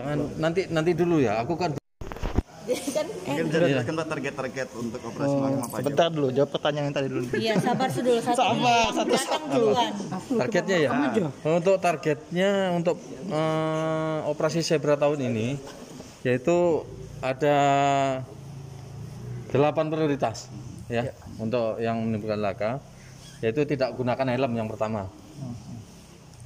Jangan nanti nanti dulu ya. Aku kan kan Mungkin bisa dijelaskan Pak, target-target untuk operasi Magma apa aja? Sebentar dulu, jawab pertanyaan yang tadi dulu. iya sabar dulu satu Sabar, yang datang duluan targetnya ya. Untuk targetnya untuk eh, operasi zebra tahun ini yaitu ada delapan prioritas ya untuk yang menimbulkan laka yaitu tidak gunakan helm yang pertama.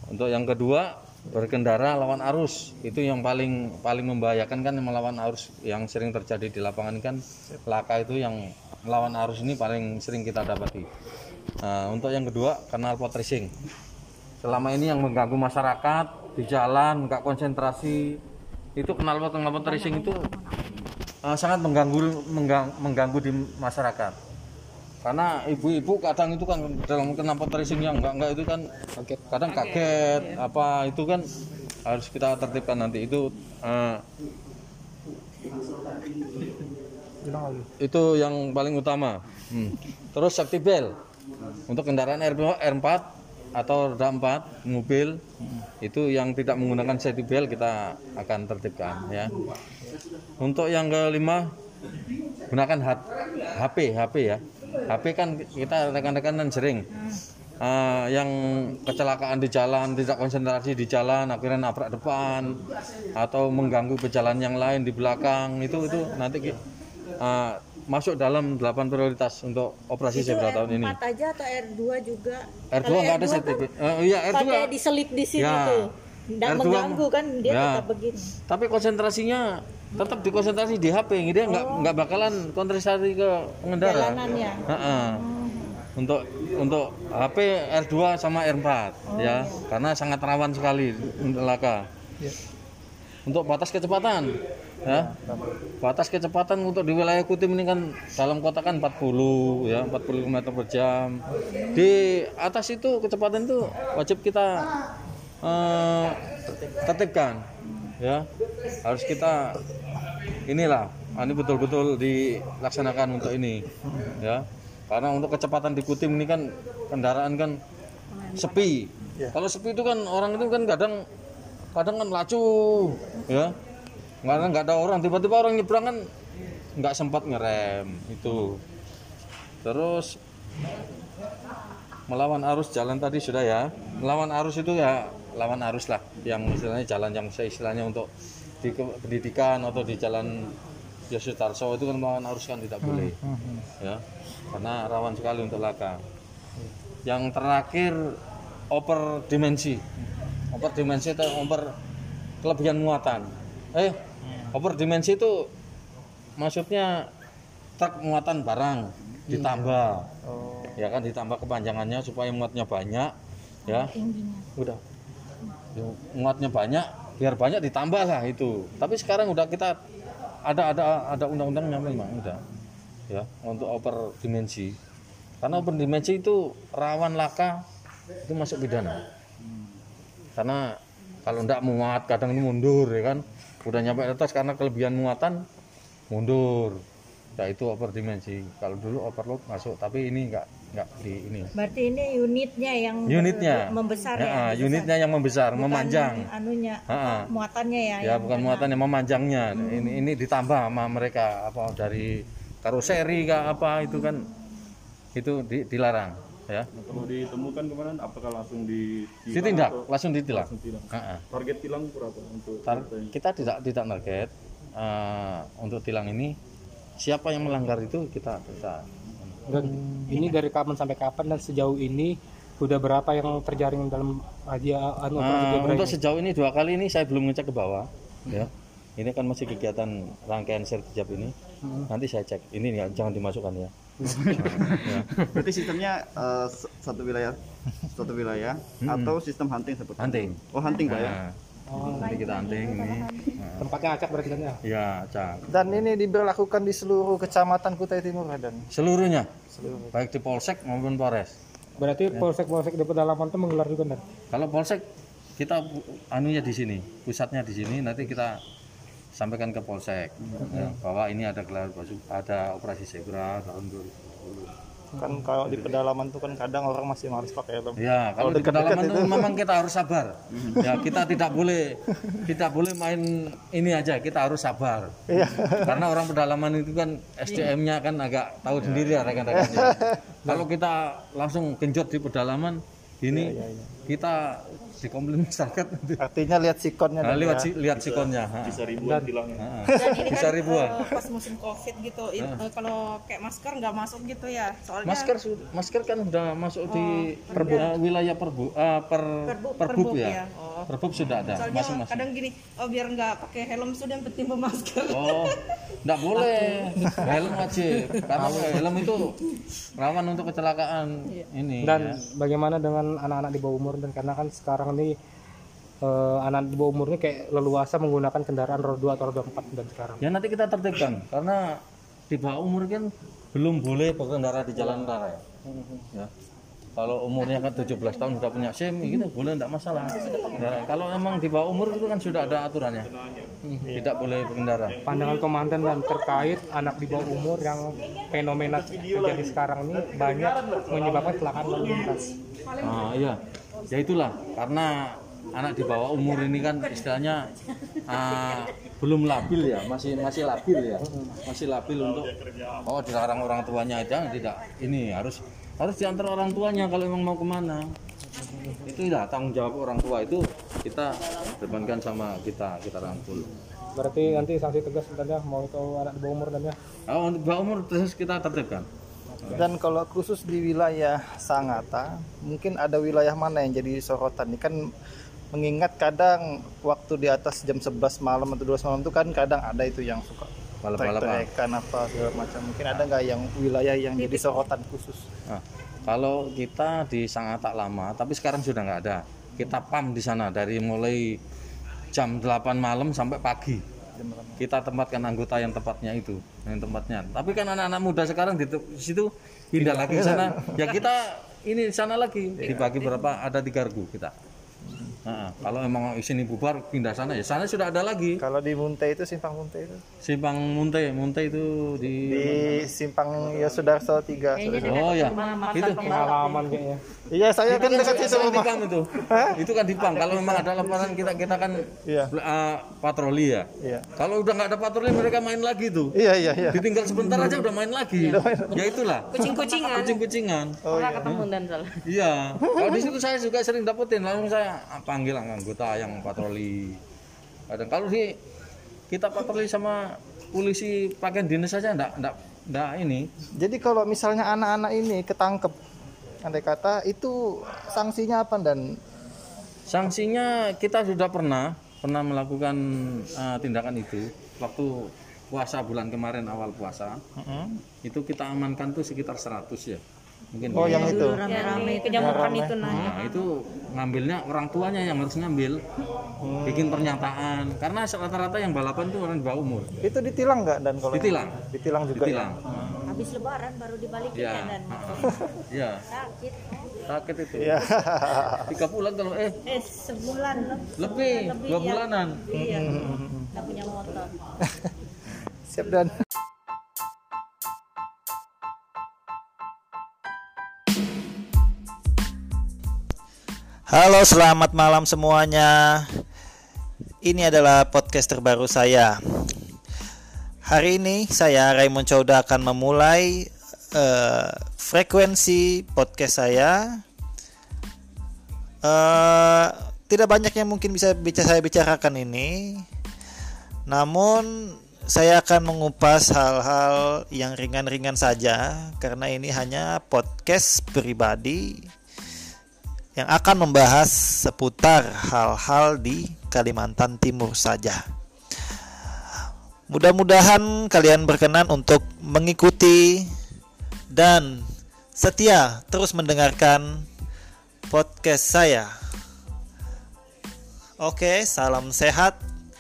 Untuk yang kedua berkendara lawan arus itu yang paling paling membahayakan kan melawan arus yang sering terjadi di lapangan kan laka itu yang melawan arus ini paling sering kita dapati. Nah, untuk yang kedua kenal pot racing. Selama ini yang mengganggu masyarakat di jalan nggak konsentrasi itu kenal pot kenal pot racing itu eh, sangat mengganggu menggang- mengganggu di masyarakat karena ibu-ibu kadang itu kan dalam kenapa tracing yang enggak enggak itu kan kadang kaget. apa itu kan harus kita tertibkan nanti itu eh, itu yang paling utama. Hmm. terus safety belt untuk kendaraan R2 R4 atau roda 4 mobil itu yang tidak menggunakan safety belt kita akan tertibkan ya. Untuk yang kelima gunakan HP HP ya HP kan kita rekan-rekan kan sering eh, yang kecelakaan di jalan tidak konsentrasi di jalan akhirnya nabrak depan atau mengganggu pejalan yang lain di belakang itu itu nanti eh, masuk dalam 8 prioritas untuk operasi zebra tahun ini empat aja atau R2 juga R2 Kalau nggak ada R2 safety kan. Eh, iya R2 pakai diselip di sini Ya. tuh nggak R2 mengganggu kan dia Ya. tetap begini tapi konsentrasinya tetap dikonsentrasi di HP dia nggak nggak bakalan konsentrasi ke pengendara. Jalanannya. Ha-ha. untuk untuk HP R2 sama R4 ya. Karena sangat rawan sekali untuk laka untuk batas kecepatan ya. Batas kecepatan untuk di wilayah Kutim ini kan dalam kota kan 40 ya 40 km per jam. Di atas itu kecepatan itu wajib kita eh, tertibkan ya harus kita inilah ini betul-betul dilaksanakan untuk ini ya. Karena untuk kecepatan di Kutim ini kan kendaraan kan sepi. Kalau sepi itu kan orang itu kan kadang kadang kan laju ya. Karena nggak ada orang tiba-tiba orang nyebrang kan nggak sempat ngerem itu. Terus melawan arus jalan tadi sudah ya. Melawan arus itu ya lawan arus lah yang istilahnya jalan yang saya istilahnya untuk di pendidikan atau di jalan Yosuf Tarso itu kan melawan arus kan tidak boleh. ya karena rawan sekali untuk laka yang terakhir oper dimensi. Oper dimensi atau oper kelebihan muatan. Eh oper dimensi itu maksudnya truk muatan barang ditambah. Ya kan ditambah kepanjangannya supaya muatnya banyak ya. Udah muatnya banyak biar banyak ditambah lah itu. Tapi sekarang udah kita ada ada ada undang-undangnya memang udah ya untuk oper dimensi. Karena oper dimensi itu rawan laka itu masuk pidana. Karena kalau ndak muat kadang ini mundur ya kan? Udah nyampe atas karena kelebihan muatan mundur. Ya itu over dimensi. Kalau dulu overload masuk tapi ini enggak enggak di ini berarti ini unitnya yang unitnya membesar ya, Ya, membesar. unitnya yang membesar Bukan memanjang anunya Ha-ha. muatannya ya ya yang bukan kena. muatan yang memanjangnya ini ini ditambah sama mereka apa dari karoseri kah apa itu kan itu di- dilarang ya Nah, kalau ditemukan kemarin apakah langsung di ditindak atau langsung ditilang langsung tilang? Ha-ha. Target tilang berapa untuk Tar- kita tidak tidak target eh, untuk tilang ini siapa yang melanggar itu kita kita Dan ini dari kapan sampai kapan dan sejauh ini sudah berapa yang terjaring dalam aja anu operasi Zebra untuk ini? sejauh ini dua kali ini saya belum ngecek ke bawah ya. Ini kan masih kegiatan rangkaian sertijab ini. Nanti saya cek. Ini ya, jangan dimasukkan ya. Berarti sistemnya s- satu wilayah? Satu wilayah atau sistem hunting seperti hunting. Oh, hunting Pak ya. Nah, nanti kita hunting ini. Tempatnya acak berarti kan ya? ya cak Dan ini diberlakukan di seluruh kecamatan Kutai Timur ya, dan seluruhnya baik di polsek maupun polres. Berarti polsek-polsek di pedalaman itu menggelar juga kan? kalau polsek kita anunya di sini pusatnya di sini nanti kita sampaikan ke polsek. Ya, bahwa ini ada gelar ada operasi zebra tahun 2020 Kan kalau di pedalaman tuh kan kadang orang masih males pakai helm. Ya, kalau di dekat-dekat pedalaman itu- memang kita harus sabar. Ya, kita tidak boleh tidak boleh main ini aja, kita harus sabar. Iya. Karena orang pedalaman itu kan SDM-nya kan agak tahu sendiri ya rekan-rekannya. Kalau kita langsung genjot di pedalaman ini kita dikomplain masyarakat nanti. Artinya lihat sikonnya Nah, lihat ya. si, lihat sikonnya. ha. bisa ribuan. Dan ini Bisa kan ribuan. eh, pas musim covid gitu in- eh, kalau kayak masker nggak masuk gitu ya soalnya Masker masker kan udah masuk di perbu, eh, wilayah perbu eh, per Perbuk- perbuk perbuk ya. ya. Oh. Perbuk sudah ada soalnya masing-masing. kadang gini oh biar nggak pakai helm sudah yang penting masker Oh, enggak boleh. Helm wajib. Karena helm itu rawan untuk kecelakaan ini. Dan ya. bagaimana dengan anak-anak di bawah umur dan karena kan sekarang nih eh, anak di bawah umur ini kayak leluasa menggunakan kendaraan roda 2 atau roda 4 dan sekarang. Ya nanti kita tertibkan karena di bawah umur kan belum boleh berkendara di jalan raya. Ya. Kalau umurnya kan 17 tahun sudah punya SIM, gitu boleh enggak masalah. Ya, kalau memang di bawah umur itu kan sudah ada aturannya. Tidak boleh berkendara. Pandangan komandan dan terkait anak di bawah umur yang fenomena terjadi sekarang ini banyak menyebabkan kecelakaan lalu lintas. Ah iya, ya itulah karena anak di bawah umur ini kan istilahnya ah, belum labil ya, masih masih labil ya, masih labil untuk oh dilarang orang tuanya aja tidak ini harus harus diantar orang tuanya kalau memang mau ke mana itu ya tanggung jawab orang tua itu kita depankan sama kita kita rangkul. Berarti nanti sanksi tegas dan ya mau itu anak di bawah umur dan ya. Oh, untuk bawah umur terus kita tertibkan. Dan kalau khusus di wilayah Sangatta, mungkin ada wilayah mana yang jadi sorotan? Ini kan mengingat kadang waktu di atas jam 11 malam atau 12 malam itu kan kadang ada itu yang suka Balap-balapan. trek-trekan apa segala macam. Mungkin ada nggak yang wilayah yang jadi sorotan khusus? Nah, kalau kita di Sangatta lama, tapi sekarang sudah nggak ada. Kita pam di sana dari mulai jam 8 malam sampai pagi. Kita tempatkan anggota yang tempatnya itu, yang tempatnya. Tapi kan anak-anak muda sekarang di situ pindah lagi ke sana. Ya kita ini di sana lagi dibagi berapa? Ada tiga regu kita. Nah, kalau emang sini bubar pindah sana ya sana sudah ada lagi. Kalau di Munte itu simpang Munte itu Simpang Munte, Munte itu di di simpang Yosudarso 3. Oh ya, itu Pengalaman kayaknya. Iya, saya kan dekat situ Itu kan rumah. itu. Itu kan di PAM. Kalau memang ada laporan kita kita kan Iya. uh, patroli ya. Iya. Kalau udah nggak ada patroli mereka main lagi tuh. Iya, iya, iya. Ditinggal sebentar aja udah main lagi. Ya itulah. kucing-kucingan Kucing-kucingan. Pernah ketemu dan salah Iya. Kalau di situ saya juga sering dapetin langsung saya panggil anggota yang patroli. Kadang kalau di kita patroli sama polisi pakaian dinas saja enggak enggak enggak ini. Jadi kalau misalnya anak-anak ini ketangkep, andai kata itu sanksinya apa dan Sanksinya kita sudah pernah pernah melakukan uh, tindakan itu waktu puasa bulan kemarin awal puasa. Itu kita amankan tuh sekitar 100 ya. Mungkin oh ya. yang itu. itu penyamukan itu nah Nah, itu ngambilnya orang tuanya yang harus ngambil. Bikin pernyataan karena rata-rata yang balapan tuh orang di bawah umur. Itu ditilang nggak dan kalau Ditilang. ditilang juga Ditilang. habis lebaran baru dibalikin Ya. ya dan Iya, sakit sakit itu. ya? Tiga bulan kalau eh eh sebulan lebih lebih dua bulanan. iya nggak punya motor Siap dan. Halo, selamat malam semuanya. Ini adalah podcast terbaru saya. Hari ini saya Raymond Cauda akan memulai eh, frekuensi podcast saya. Eh, tidak banyak yang mungkin bisa bicara saya bicarakan ini. Namun saya akan mengupas hal-hal yang ringan-ringan saja karena ini hanya podcast pribadi yang akan membahas seputar hal-hal di Kalimantan Timur saja. Mudah-mudahan kalian berkenan untuk mengikuti dan setia terus mendengarkan podcast saya. Oke, salam sehat